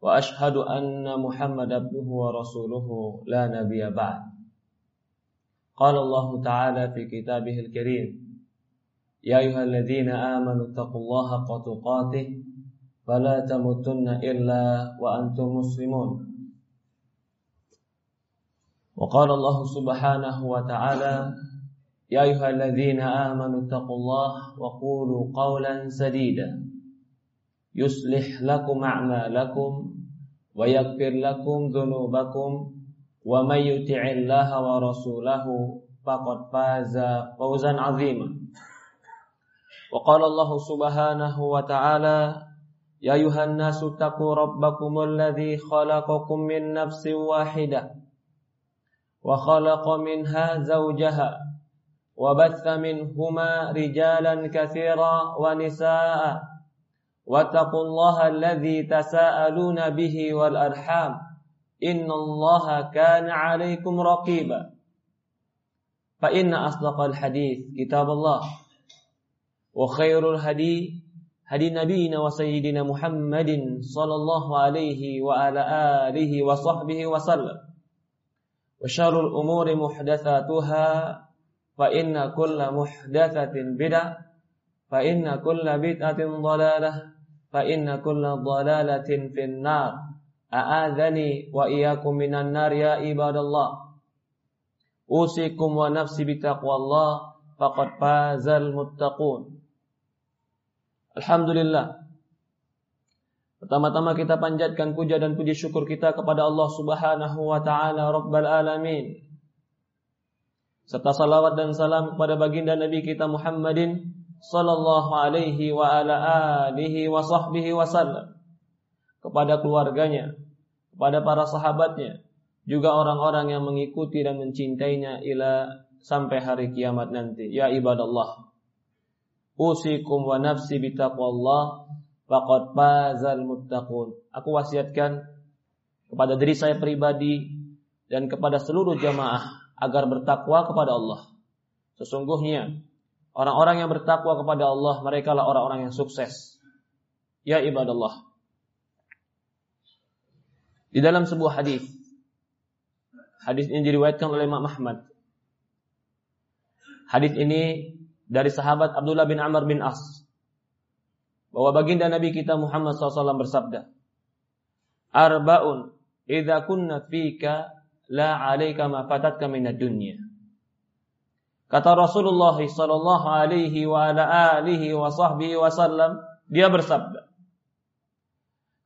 وأشهد أن محمد عبده ورسوله لا نبي بعد. قال الله تعالى في كتابه الكريم يا أيها الذين آمنوا اتقوا الله حق فلا تموتن إلا وأنتم مسلمون. وقال الله سبحانه وتعالى يا أيها الذين آمنوا اتقوا الله وقولوا قولا سديدا يصلح لكم أعمالكم ويغفر لكم ذنوبكم ومن يطع الله ورسوله فقد فاز فوزا عظيما وقال الله سبحانه وتعالى يا أيها الناس اتقوا ربكم الذي خلقكم من نفس واحدة وخلق منها زوجها وبث منهما رجالا كثيرا ونساء واتقوا الله الذي تساءلون به والأرحام. إن الله كان عليكم رقيبا. فإن أصدق الحديث كتاب الله. وخير الهدي هدي نبينا وسيدنا محمد صلى الله عليه وعلى آله وصحبه وسلم. وشر الأمور محدثاتها فإن كل محدثة بدعة فإن كل بدعة ضلالة fa inna kulla dhalalatin fin nar a'adhani wa iyyakum minan nar ya ibadallah. Usikum wa nafsi bitaqwallah faqad fazal muttaqun. Alhamdulillah. Pertama-tama kita panjatkan puja dan puji syukur kita kepada Allah Subhanahu wa taala Rabbal alamin. Serta salawat dan salam kepada baginda Nabi kita Muhammadin sallallahu alaihi wa ala alihi wa sahbihi wasallam kepada keluarganya, kepada para sahabatnya, juga orang-orang yang mengikuti dan mencintainya ila sampai hari kiamat nanti. Ya ibadallah. Usikum wa nafsi bitaqwallah faqad fazal muttaqun. Aku wasiatkan kepada diri saya pribadi dan kepada seluruh jamaah agar bertakwa kepada Allah. Sesungguhnya orang-orang yang bertakwa kepada Allah mereka lah orang-orang yang sukses. Ya ibadallah. Di dalam sebuah hadis hadis ini diriwayatkan oleh Imam Ahmad. Hadis ini dari sahabat Abdullah bin Amr bin As bahwa baginda Nabi kita Muhammad SAW bersabda, Arba'un idza kunna fika la 'alaika ma fatatka dunya. Kata Rasulullah sallallahu alaihi wa ala alihi wa sahbihi wasallam, dia bersabda.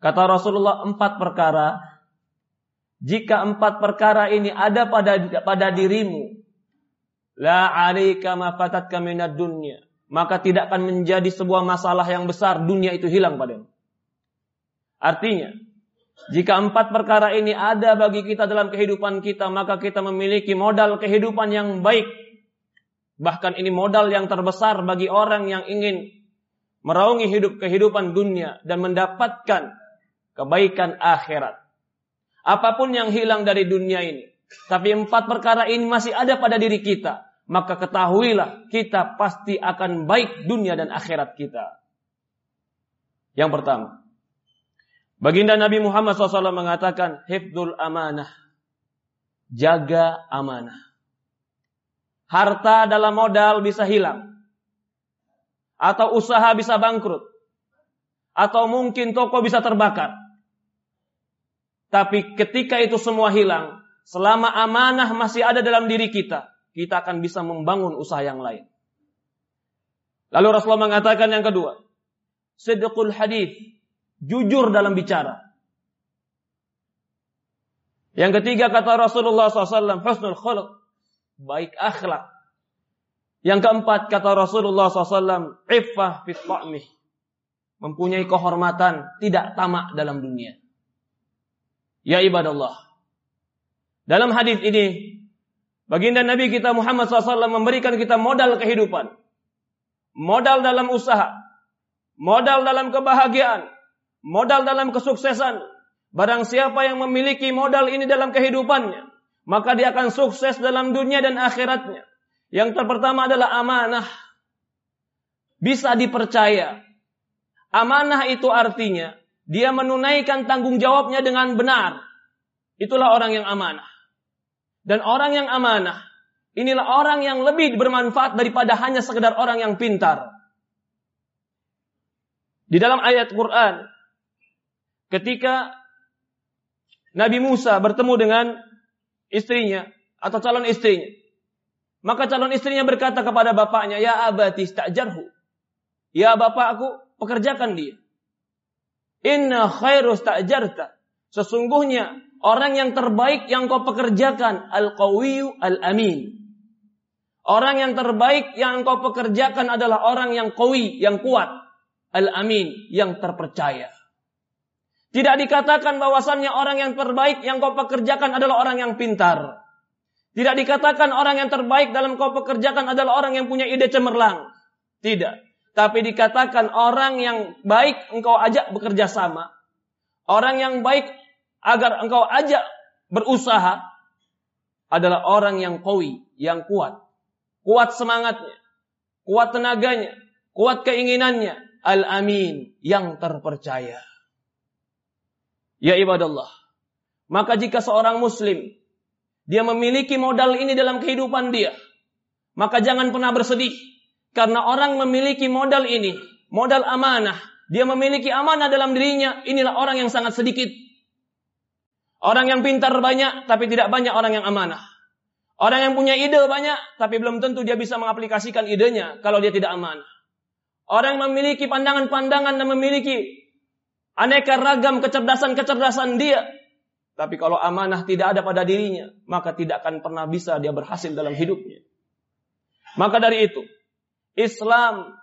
Kata Rasulullah empat perkara jika empat perkara ini ada pada pada dirimu la 'alaika ma fatatka minad dunya maka tidak akan menjadi sebuah masalah yang besar dunia itu hilang padamu. Artinya, jika empat perkara ini ada bagi kita dalam kehidupan kita, maka kita memiliki modal kehidupan yang baik. Bahkan ini modal yang terbesar bagi orang yang ingin meraungi hidup kehidupan dunia dan mendapatkan kebaikan akhirat. Apa pun yang hilang dari dunia ini, tapi empat perkara ini masih ada pada diri kita, maka ketahuilah kita pasti akan baik dunia dan akhirat kita. Yang pertama, baginda Nabi Muhammad SAW mengatakan, hifdul amanah, jaga amanah. Harta dalam modal bisa hilang, atau usaha bisa bangkrut, atau mungkin toko bisa terbakar. Tapi ketika itu semua hilang, selama amanah masih ada dalam diri kita, kita akan bisa membangun usaha yang lain. Lalu Rasulullah mengatakan yang kedua, sedekul hadis, jujur dalam bicara. Yang ketiga kata Rasulullah SAW, husnul khuluq, baik akhlak. Yang keempat kata Rasulullah SAW, iffah fit mempunyai kehormatan, tidak tamak dalam dunia. Ya ibadallah, Dalam hadis ini, baginda Nabi kita Muhammad SAW memberikan kita modal kehidupan. Modal dalam usaha. Modal dalam kebahagiaan. Modal dalam kesuksesan. Barang siapa yang memiliki modal ini dalam kehidupannya, maka dia akan sukses dalam dunia dan akhiratnya. Yang pertama adalah amanah. Bisa dipercaya. Amanah itu artinya dia menunaikan tanggung jawabnya dengan benar. Itulah orang yang amanah. Dan orang yang amanah, inilah orang yang lebih bermanfaat daripada hanya sekedar orang yang pintar. Di dalam ayat Quran, ketika Nabi Musa bertemu dengan istrinya atau calon istrinya, maka calon istrinya berkata kepada bapaknya, "Ya abati stajarhu." Ya bapakku, pekerjakan dia. Inna khairus ta'jarta. Sesungguhnya Orang yang terbaik yang kau pekerjakan al-qawiyu al-amin. Orang yang terbaik yang kau pekerjakan adalah orang yang qawi, yang kuat, al-amin, yang terpercaya. Tidak dikatakan bahwasannya orang yang terbaik yang kau pekerjakan adalah orang yang pintar. Tidak dikatakan orang yang terbaik dalam kau pekerjakan adalah orang yang punya ide cemerlang. Tidak. Tapi dikatakan orang yang baik engkau ajak bekerja sama. Orang yang baik agar engkau ajak berusaha adalah orang yang kawi, yang kuat. Kuat semangatnya, kuat tenaganya, kuat keinginannya. Al-amin, yang terpercaya. Ya ibadallah. Maka jika seorang muslim, dia memiliki modal ini dalam kehidupan dia, maka jangan pernah bersedih. Karena orang memiliki modal ini, modal amanah, dia memiliki amanah dalam dirinya, inilah orang yang sangat sedikit Orang yang pintar banyak, tapi tidak banyak orang yang amanah. Orang yang punya ide banyak, tapi belum tentu dia bisa mengaplikasikan idenya kalau dia tidak amanah. Orang yang memiliki pandangan-pandangan dan memiliki aneka ragam kecerdasan-kecerdasan dia. Tapi kalau amanah tidak ada pada dirinya, maka tidak akan pernah bisa dia berhasil dalam hidupnya. Maka dari itu, Islam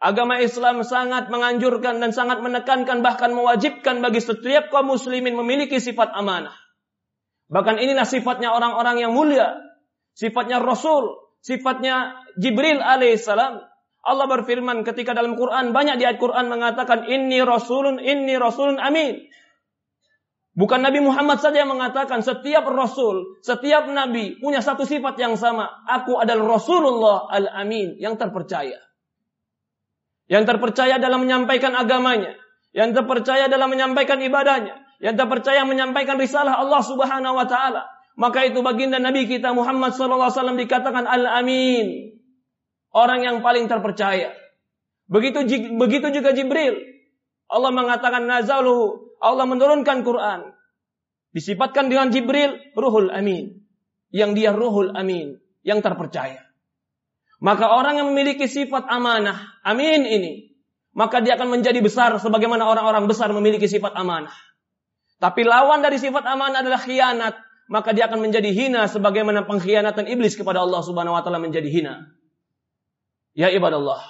Agama Islam sangat menganjurkan dan sangat menekankan bahkan mewajibkan bagi setiap kaum muslimin memiliki sifat amanah. Bahkan inilah sifatnya orang-orang yang mulia, sifatnya Rasul, sifatnya Jibril alaihissalam. Allah berfirman ketika dalam Quran banyak di ayat Quran mengatakan inni rasulun inni rasulun amin. Bukan Nabi Muhammad saja yang mengatakan setiap rasul, setiap nabi punya satu sifat yang sama. Aku adalah Rasulullah al-Amin yang terpercaya yang terpercaya dalam menyampaikan agamanya, yang terpercaya dalam menyampaikan ibadahnya, yang terpercaya menyampaikan risalah Allah Subhanahu wa taala. Maka itu baginda Nabi kita Muhammad sallallahu alaihi wasallam dikatakan al-amin. Orang yang paling terpercaya. Begitu begitu juga Jibril. Allah mengatakan nazaluhu, Allah menurunkan Quran. Disifatkan dengan Jibril ruhul amin. Yang dia ruhul amin, yang terpercaya. Maka orang yang memiliki sifat amanah, amin ini, maka dia akan menjadi besar sebagaimana orang-orang besar memiliki sifat amanah. Tapi lawan dari sifat amanah adalah khianat, maka dia akan menjadi hina sebagaimana pengkhianatan iblis kepada Allah Subhanahu wa taala menjadi hina. Ya ibadallah.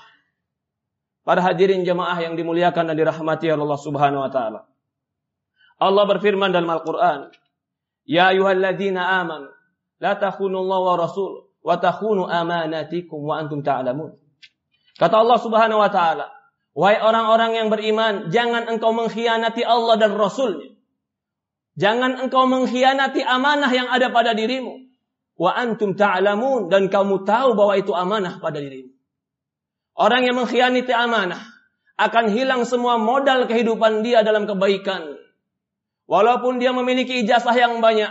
Para hadirin jemaah yang dimuliakan dan dirahmati Allah Subhanahu wa taala. Allah berfirman dalam Al-Qur'an, "Ya ayyuhalladzina amanu la takhunu Allah wa rasul wa takhunu amanatikum wa antum ta'lamun. Kata Allah Subhanahu wa taala, wahai orang-orang yang beriman, jangan engkau mengkhianati Allah dan Rasulnya. Jangan engkau mengkhianati amanah yang ada pada dirimu. Wa antum ta'lamun dan kamu tahu bahwa itu amanah pada dirimu. Orang yang mengkhianati amanah akan hilang semua modal kehidupan dia dalam kebaikan. Walaupun dia memiliki ijazah yang banyak,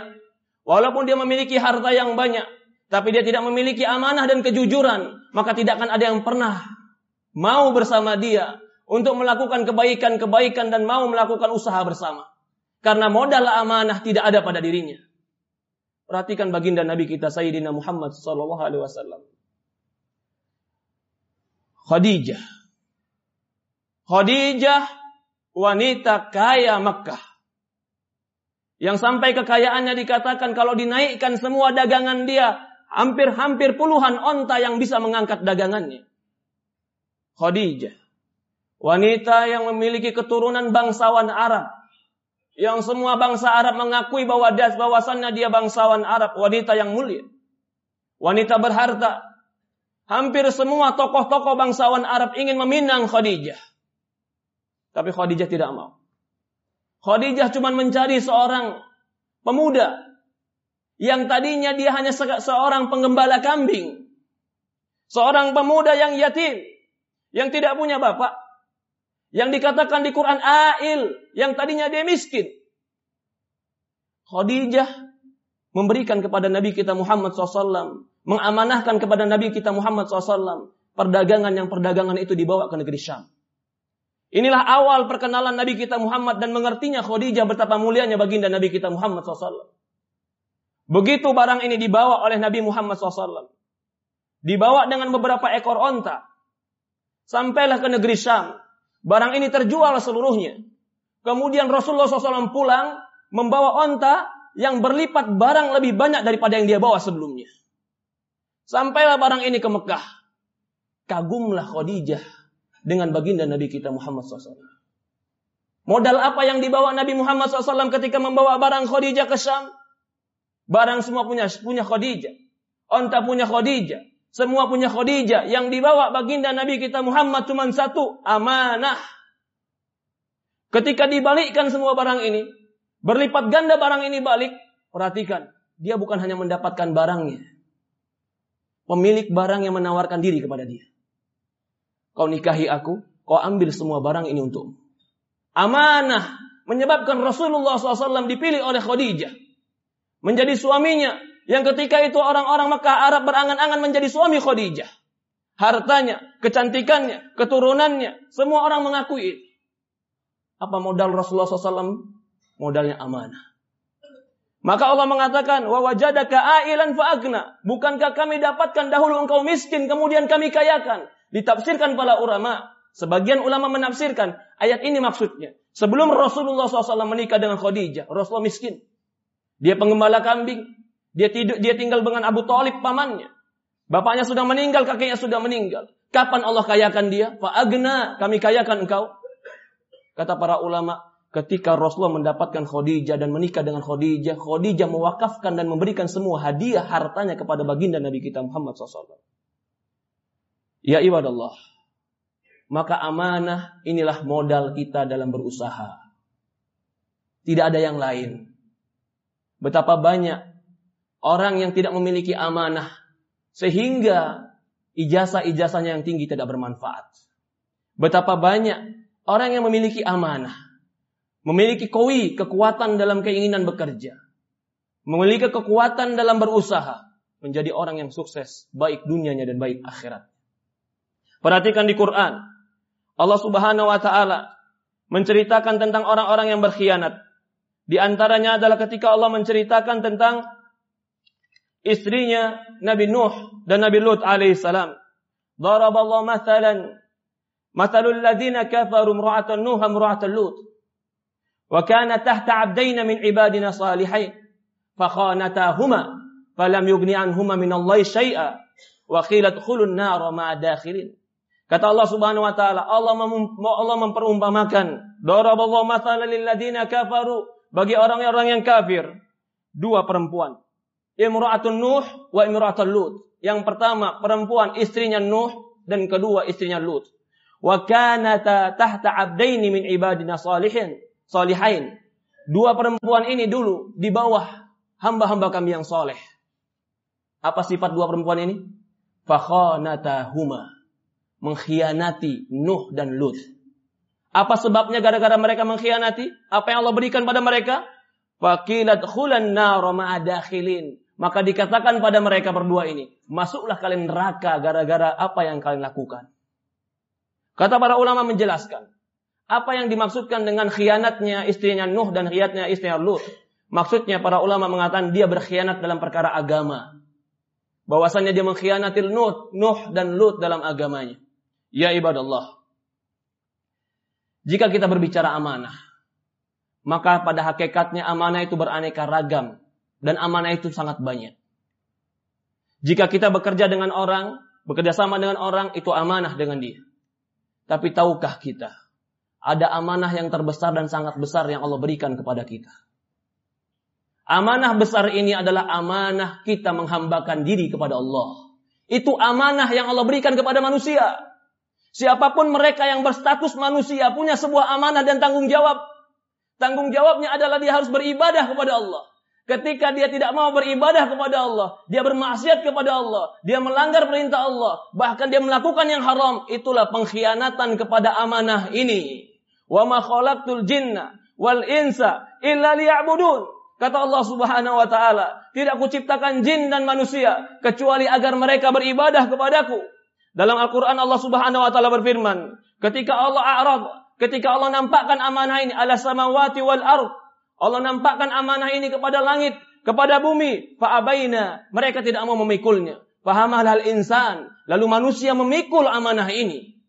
walaupun dia memiliki harta yang banyak, tapi dia tidak memiliki amanah dan kejujuran, maka tidak akan ada yang pernah mau bersama dia untuk melakukan kebaikan-kebaikan dan mau melakukan usaha bersama. Karena modal amanah tidak ada pada dirinya. Perhatikan baginda Nabi kita Sayyidina Muhammad sallallahu alaihi wasallam. Khadijah. Khadijah wanita kaya Makkah. Yang sampai kekayaannya dikatakan kalau dinaikkan semua dagangan dia hampir-hampir puluhan onta yang bisa mengangkat dagangannya. Khadijah, wanita yang memiliki keturunan bangsawan Arab, yang semua bangsa Arab mengakui bahwa dia bahwasannya dia bangsawan Arab, wanita yang mulia. Wanita berharta. Hampir semua tokoh-tokoh bangsawan Arab ingin meminang Khadijah. Tapi Khadijah tidak mau. Khadijah cuma mencari seorang pemuda yang tadinya dia hanya seorang penggembala kambing. Seorang pemuda yang yatim, yang tidak punya bapak, yang dikatakan di Quran ail, yang tadinya dia miskin. Khadijah memberikan kepada Nabi kita Muhammad SAW, mengamanahkan kepada Nabi kita Muhammad SAW, perdagangan yang perdagangan itu dibawa ke negeri Syam. Inilah awal perkenalan Nabi kita Muhammad dan mengertinya Khadijah betapa mulianya baginda Nabi kita Muhammad SAW. Begitu barang ini dibawa oleh Nabi Muhammad SAW. Dibawa dengan beberapa ekor onta. Sampailah ke negeri Syam. Barang ini terjual seluruhnya. Kemudian Rasulullah SAW pulang membawa onta yang berlipat barang lebih banyak daripada yang dia bawa sebelumnya. Sampailah barang ini ke Mekah. Kagumlah Khadijah dengan baginda Nabi kita Muhammad SAW. Modal apa yang dibawa Nabi Muhammad SAW ketika membawa barang Khadijah ke Syam? Barang semua punya punya Khadijah. Onta punya Khadijah. Semua punya Khadijah. Yang dibawa baginda Nabi kita Muhammad cuma satu. Amanah. Ketika dibalikkan semua barang ini. Berlipat ganda barang ini balik. Perhatikan. Dia bukan hanya mendapatkan barangnya. Pemilik barang yang menawarkan diri kepada dia. Kau nikahi aku. Kau ambil semua barang ini untukmu. Amanah. Menyebabkan Rasulullah SAW dipilih oleh Khadijah. Menjadi suaminya yang ketika itu orang-orang Mekah Arab berangan-angan menjadi suami Khadijah. Hartanya, kecantikannya, keturunannya, semua orang mengakui. Apa modal Rasulullah SAW? Modalnya amanah. Maka Allah mengatakan, wa wajadaka ailan fa'agna. Bukankah kami dapatkan dahulu engkau miskin, kemudian kami kayakan. Ditafsirkan para ulama. Sebagian ulama menafsirkan, ayat ini maksudnya. Sebelum Rasulullah SAW menikah dengan Khadijah, Rasulullah miskin. Dia pengembala kambing, dia tidur, dia tinggal dengan Abu Talib pamannya. Bapaknya sudah meninggal, kakeknya sudah meninggal. Kapan Allah kayakan dia? Agna, kami kayakan engkau. Kata para ulama, ketika Rasulullah mendapatkan Khadijah dan menikah dengan Khadijah, Khadijah mewakafkan dan memberikan semua hadiah hartanya kepada baginda Nabi kita Muhammad SAW. Ya ibadallah. Maka amanah inilah modal kita dalam berusaha. Tidak ada yang lain. Betapa banyak orang yang tidak memiliki amanah sehingga ijazah-ijazahnya yang tinggi tidak bermanfaat. Betapa banyak orang yang memiliki amanah, memiliki koi, kekuatan dalam keinginan bekerja, memiliki kekuatan dalam berusaha, menjadi orang yang sukses baik dunianya dan baik akhirat. Perhatikan di Quran, Allah Subhanahu wa taala menceritakan tentang orang-orang yang berkhianat. Di antaranya adalah ketika Allah menceritakan tentang istrinya Nabi Nuh dan Nabi Lut alaihissalam. Daraballahu mathalan mathalul ladzina kafaru imra'atan Nuh imra'atan Lut. Wa kana tahta 'abdayn min ibadina salihain fakhanatahuma falam yughni anhuma min Allah syai'a wa nar ma'a dakhilin. Kata Allah Subhanahu wa taala, Allah mem Allah memperumpamakan daraballahu mathalan lil ladzina kafaru bagi orang-orang yang kafir dua perempuan Imra'atun Nuh wa imra'atun Lut. Yang pertama perempuan istrinya Nuh dan kedua istrinya Lut. Wa kanata tahta abdaini min ibadina salihin, salihain. Dua perempuan ini dulu di bawah hamba-hamba kami yang soleh. Apa sifat dua perempuan ini? Fakhanatahuma. Mengkhianati Nuh dan Lut. Apa sebabnya gara-gara mereka mengkhianati? Apa yang Allah berikan pada mereka? Fakilat khulan ma'adakhilin. Maka dikatakan pada mereka berdua ini, masuklah kalian neraka gara-gara apa yang kalian lakukan. Kata para ulama menjelaskan, apa yang dimaksudkan dengan khianatnya istrinya Nuh dan khianatnya istrinya Lut. Maksudnya para ulama mengatakan dia berkhianat dalam perkara agama. Bahwasannya dia mengkhianati Nuh, Nuh dan Lut dalam agamanya. Ya ibadallah. Jika kita berbicara amanah, maka pada hakikatnya amanah itu beraneka ragam dan amanah itu sangat banyak. Jika kita bekerja dengan orang, bekerja sama dengan orang, itu amanah dengan dia. Tapi tahukah kita, ada amanah yang terbesar dan sangat besar yang Allah berikan kepada kita. Amanah besar ini adalah amanah kita menghambakan diri kepada Allah. Itu amanah yang Allah berikan kepada manusia. Siapa pun mereka yang berstatus manusia punya sebuah amanah dan tanggung jawab. Tanggung jawabnya adalah dia harus beribadah kepada Allah. Ketika dia tidak mau beribadah kepada Allah, dia bermaksiat kepada Allah, dia melanggar perintah Allah, bahkan dia melakukan yang haram, itulah pengkhianatan kepada amanah ini. Wa ma khalaqtul jinna wal insa illa liya'budun. Kata Allah Subhanahu wa taala, tidak kuciptakan jin dan manusia kecuali agar mereka beribadah kepadaku. Dalam Al-Qur'an Allah Subhanahu wa taala berfirman, ketika Allah a'rad, ketika Allah nampakkan amanah ini ala samawati wal ard, Allah nampakkan amanah ini kepada langit, kepada bumi. Fa'abaina. Mereka tidak mau memikulnya. Fahamah hal insan. Lalu manusia memikul amanah ini.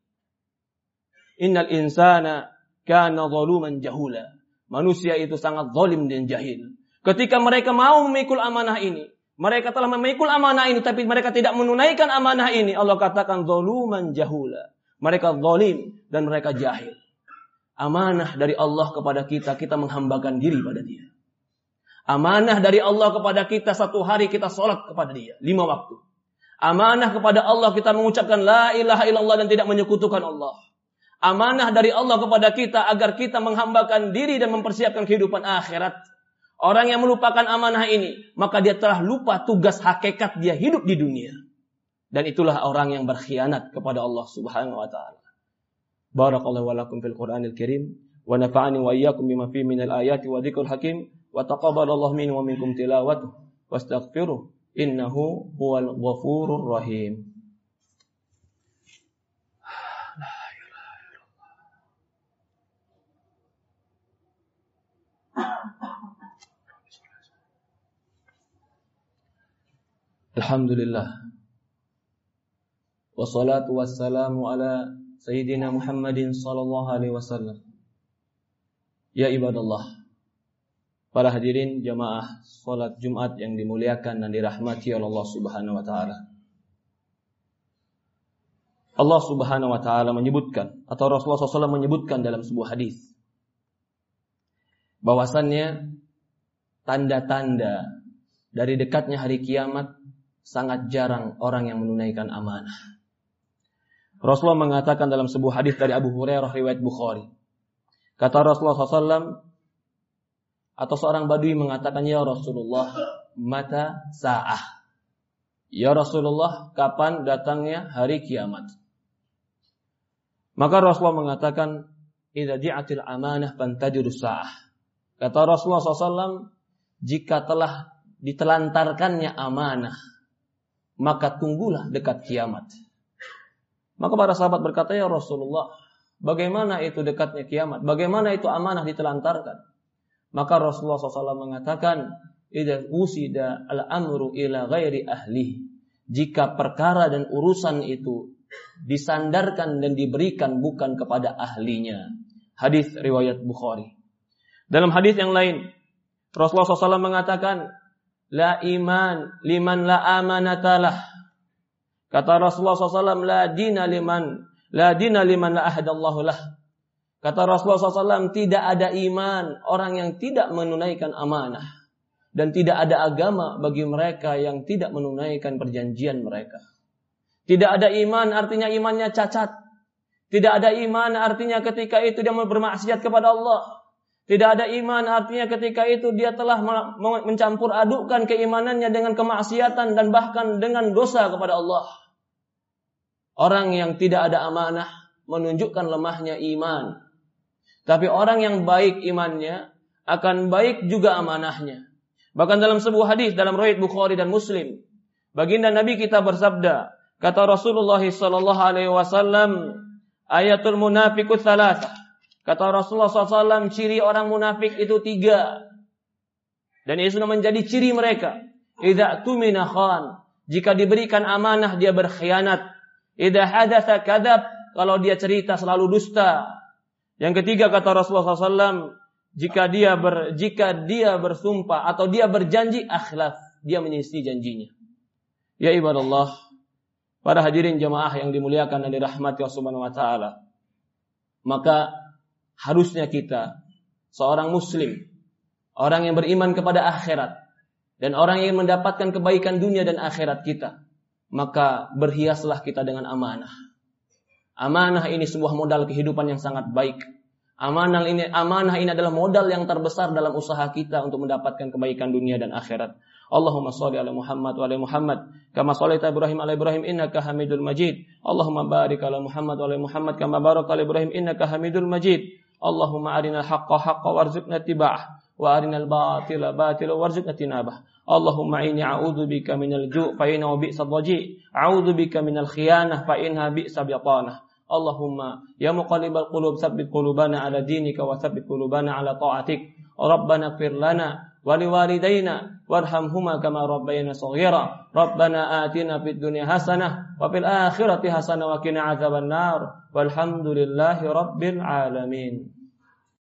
Innal insana kana zaluman jahula. Manusia itu sangat zalim dan jahil. Ketika mereka mau memikul amanah ini, mereka telah memikul amanah ini tapi mereka tidak menunaikan amanah ini. Allah katakan zaluman jahula. Mereka zalim dan mereka jahil amanah dari Allah kepada kita, kita menghambakan diri pada dia. Amanah dari Allah kepada kita satu hari kita sholat kepada dia. Lima waktu. Amanah kepada Allah kita mengucapkan la ilaha illallah dan tidak menyekutukan Allah. Amanah dari Allah kepada kita agar kita menghambakan diri dan mempersiapkan kehidupan akhirat. Orang yang melupakan amanah ini, maka dia telah lupa tugas hakikat dia hidup di dunia. Dan itulah orang yang berkhianat kepada Allah Subhanahu wa taala. Barakallahu wa lakum fil Qur'anil Karim wa nafa'ani wa iyyakum bima fihi minal ayati wa dzikril hakim wa taqabbalallahu minni wa minkum tilawatuh wastaghfiruh innahu huwal ghafurur rahim. Alhamdulillah. Wassalatu wassalamu ala Sayyidina Muhammadin sallallahu alaihi wasallam. Ya ibadallah. Para hadirin jamaah salat Jumat yang dimuliakan dan dirahmati oleh Allah Subhanahu wa taala. Allah Subhanahu wa taala menyebutkan atau Rasulullah SAW menyebutkan dalam sebuah hadis bahwasannya tanda-tanda dari dekatnya hari kiamat sangat jarang orang yang menunaikan amanah. Rasulullah mengatakan dalam sebuah hadis dari Abu Hurairah riwayat Bukhari. Kata Rasulullah SAW, atau seorang badui mengatakan, Ya Rasulullah, mata sa'ah. Ya Rasulullah, kapan datangnya hari kiamat? Maka Rasulullah mengatakan, Idza ji'atil amanah fantajirus sa'ah. Kata Rasulullah SAW, jika telah ditelantarkannya amanah, maka tunggulah dekat kiamat. Maka para sahabat berkata, "Ya Rasulullah, bagaimana itu dekatnya kiamat? Bagaimana itu amanah ditelantarkan?" Maka Rasulullah SAW mengatakan, "Idza usida al-amru ila ghairi ahli." Jika perkara dan urusan itu disandarkan dan diberikan bukan kepada ahlinya. Hadis riwayat Bukhari. Dalam hadis yang lain, Rasulullah SAW mengatakan, La iman liman la amanatalah Kata Rasulullah SAW, la dina liman, la dina liman la ahadallahu lah. Kata Rasulullah SAW, tidak ada iman orang yang tidak menunaikan amanah. Dan tidak ada agama bagi mereka yang tidak menunaikan perjanjian mereka. Tidak ada iman artinya imannya cacat. Tidak ada iman artinya ketika itu dia bermaksiat kepada Allah. Tidak ada iman artinya ketika itu dia telah mencampur adukkan keimanannya dengan kemaksiatan dan bahkan dengan dosa kepada Allah. Orang yang tidak ada amanah menunjukkan lemahnya iman. Tapi orang yang baik imannya akan baik juga amanahnya. Bahkan dalam sebuah hadis dalam riwayat Bukhari dan Muslim, baginda Nabi kita bersabda, kata Rasulullah sallallahu alaihi wasallam, ayatul munafiqut tsalatsa. Kata Rasulullah SAW, ciri orang munafik itu tiga. Dan ini sudah menjadi ciri mereka. Idza tumina khan. Jika diberikan amanah dia berkhianat. Idza hadatsa kadzab, kalau dia cerita selalu dusta. Yang ketiga kata Rasulullah SAW, jika dia ber, jika dia bersumpah atau dia berjanji akhlaf, dia menyisi janjinya. Ya ibadallah, para hadirin jamaah yang dimuliakan dan dirahmati Allah Subhanahu wa taala. Maka harusnya kita seorang muslim, orang yang beriman kepada akhirat dan orang yang mendapatkan kebaikan dunia dan akhirat kita, maka berhiaslah kita dengan amanah. Amanah ini sebuah modal kehidupan yang sangat baik. Amanah ini amanah ini adalah modal yang terbesar dalam usaha kita untuk mendapatkan kebaikan dunia dan akhirat. Allahumma shalli ala Muhammad wa ala Muhammad kama shallaita Ibrahim ala Ibrahim innaka Hamidul Majid. Allahumma barik ala Muhammad wa ala Muhammad kama barakta ala Ibrahim innaka Hamidul Majid. اللهم أرنا الحق حقا وارزقنا اتباعه وأرنا الباطل باطلا وارزقنا اجتنابه. اللهم إني أعوذ بك من الجوع فإنه بئس الضجيع. أعوذ بك من الخيانة فإنها بئس بطانة. اللهم يا مقلب القلوب ثبت قلوبنا على دينك وثبت قلوبنا على طاعتك. ربنا اغفر لنا ولوالدينا وارحمهما كما ربينا صغيرا. ربنا آتنا في الدنيا حسنة وفي الآخرة حسنة وقنا عذاب النار. والحمد لله رب العالمين.